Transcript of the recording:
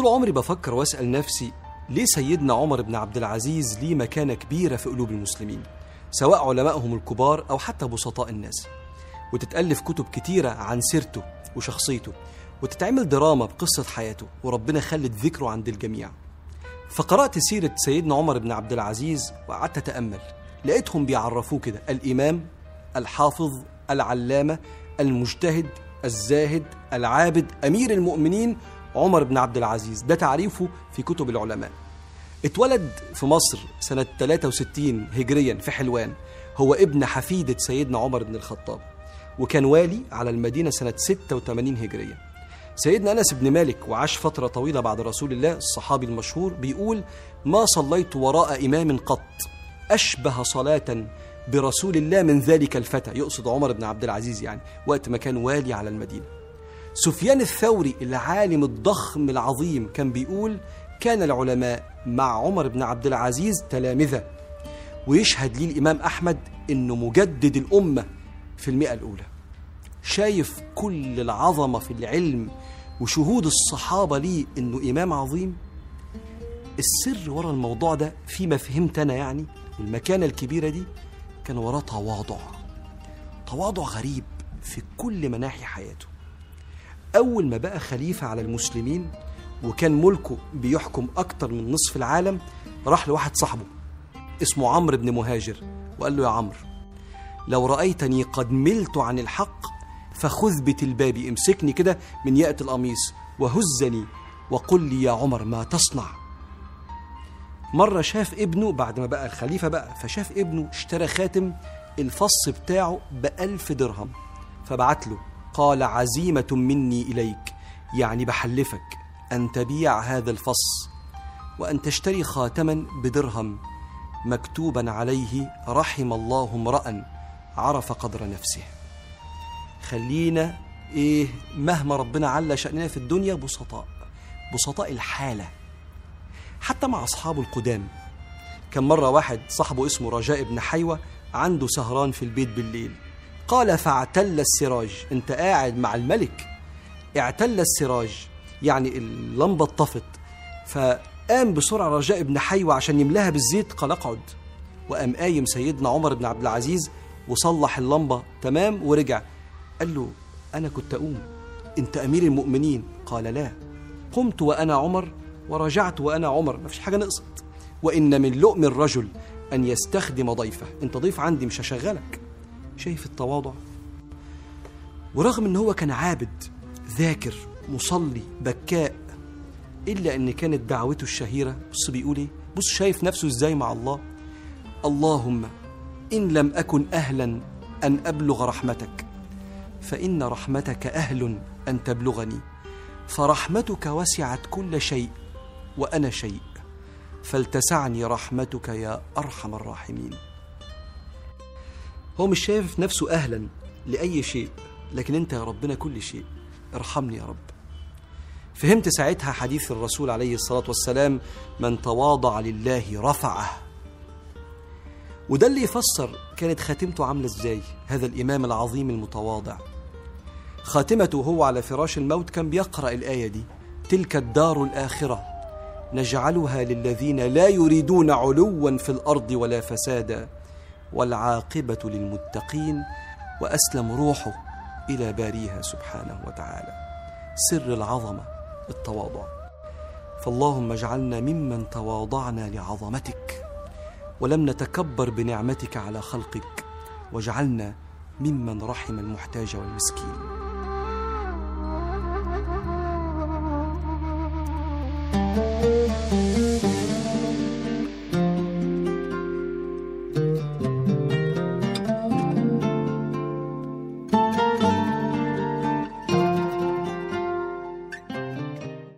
طول عمري بفكر وأسأل نفسي ليه سيدنا عمر بن عبد العزيز ليه مكانة كبيرة في قلوب المسلمين؟ سواء علمائهم الكبار أو حتى بسطاء الناس. وتتألف كتب كتيرة عن سيرته وشخصيته وتتعمل دراما بقصة حياته وربنا خلت ذكره عند الجميع. فقرأت سيرة سيدنا عمر بن عبد العزيز وقعدت أتأمل. لقيتهم بيعرفوه كده الإمام الحافظ العلامة المجتهد الزاهد العابد أمير المؤمنين عمر بن عبد العزيز. ده تعريفه في كتب العلماء. اتولد في مصر سنة 63 هجريا في حلوان. هو ابن حفيدة سيدنا عمر بن الخطاب وكان والي على المدينة سنة 86 هجريا. سيدنا أنس بن مالك وعاش فترة طويلة بعد رسول الله الصحابي المشهور بيقول ما صليت وراء إمام قط أشبه صلاة برسول الله من ذلك الفتى. يقصد عمر بن عبد العزيز يعني وقت ما كان والي على المدينة. سفيان الثوري العالم الضخم العظيم كان بيقول كان العلماء مع عمر بن عبد العزيز تلامذة. ويشهد لي الإمام أحمد إنه مجدد الأمة في المئة الأولى. شايف كل العظمة في العلم وشهود الصحابة ليه إنه إمام عظيم؟ السر ورا الموضوع ده فيما فهمت أنا يعني المكانة الكبيرة دي كان وراه تواضع. تواضع غريب في كل مناحي حياته. أول ما بقى خليفة على المسلمين وكان ملكه بيحكم أكتر من نصف العالم راح لواحد صاحبه اسمه عمرو بن مهاجر وقال له يا عمرو لو رأيتني قد ملت عن الحق فخذ بتلباب امسكني كده من يأة القميص وهزني وقل لي يا عمر ما تصنع. مرة شاف ابنه بعد ما بقى الخليفة بقى فشاف ابنه اشترى خاتم الفص بتاعه بألف درهم فبعت له قال عزيمة مني إليك يعني بحلفك أن تبيع هذا الفص وأن تشتري خاتما بدرهم مكتوبا عليه رحم الله امرأ عرف قدر نفسه. خلينا إيه مهما ربنا على شأننا في الدنيا بسطاء بسطاء الحالة. حتى مع أصحابه القدام. كان مرة واحد صاحبه اسمه رجاء بن حيوة عنده سهران في البيت بالليل. قال فاعتل السراج. انت قاعد مع الملك. اعتل السراج. يعني اللمبة اتطفت فقام بسرعة رجاء بن حيوة عشان يملاها بالزيت. قال اقعد. وقام قايم سيدنا عمر بن عبد العزيز وصلح اللمبة. تمام؟ ورجع. قال له أنا كنت أقوم. أنت أمير المؤمنين؟ قال لا. قمت وأنا عمر ورجعت وأنا عمر. ما فيش حاجة نقصت. وإن من لؤم الرجل أن يستخدم ضيفه. أنت ضيف عندي مش هشغلك. شايف التواضع. ورغم إن هو كان عابد ذاكر مصلي بكاء إلا إن كانت دعوته الشهيرة بص بيقول إيه؟ بص شايف نفسه إزاي مع الله؟ اللهم إن لم أكن أهلا أن أبلغ رحمتك فإن رحمتك أهل أن تبلغني فرحمتك وسعت كل شيء وأنا شيء فلتسعني رحمتك يا أرحم الراحمين. هو مش شايف نفسه أهلا لأي شيء لكن أنت يا ربنا كل شيء. ارحمني يا رب. فهمت ساعتها حديث الرسول عليه الصلاة والسلام من تواضع لله رفعه. وده اللي يفسر كانت خاتمته عاملة إزاي هذا الإمام العظيم المتواضع. خاتمته وهو على فراش الموت كان بيقرأ الآية دي تلك الدار الآخرة نجعلها للذين لا يريدون علوا في الأرض ولا فسادا. والعاقبة للمتقين وأسلم روحه إلى باريها سبحانه وتعالى. سر العظمة التواضع. فاللهم اجعلنا ممن تواضعنا لعظمتك ولم نتكبر بنعمتك على خلقك واجعلنا ممن رحم المحتاج والمسكين.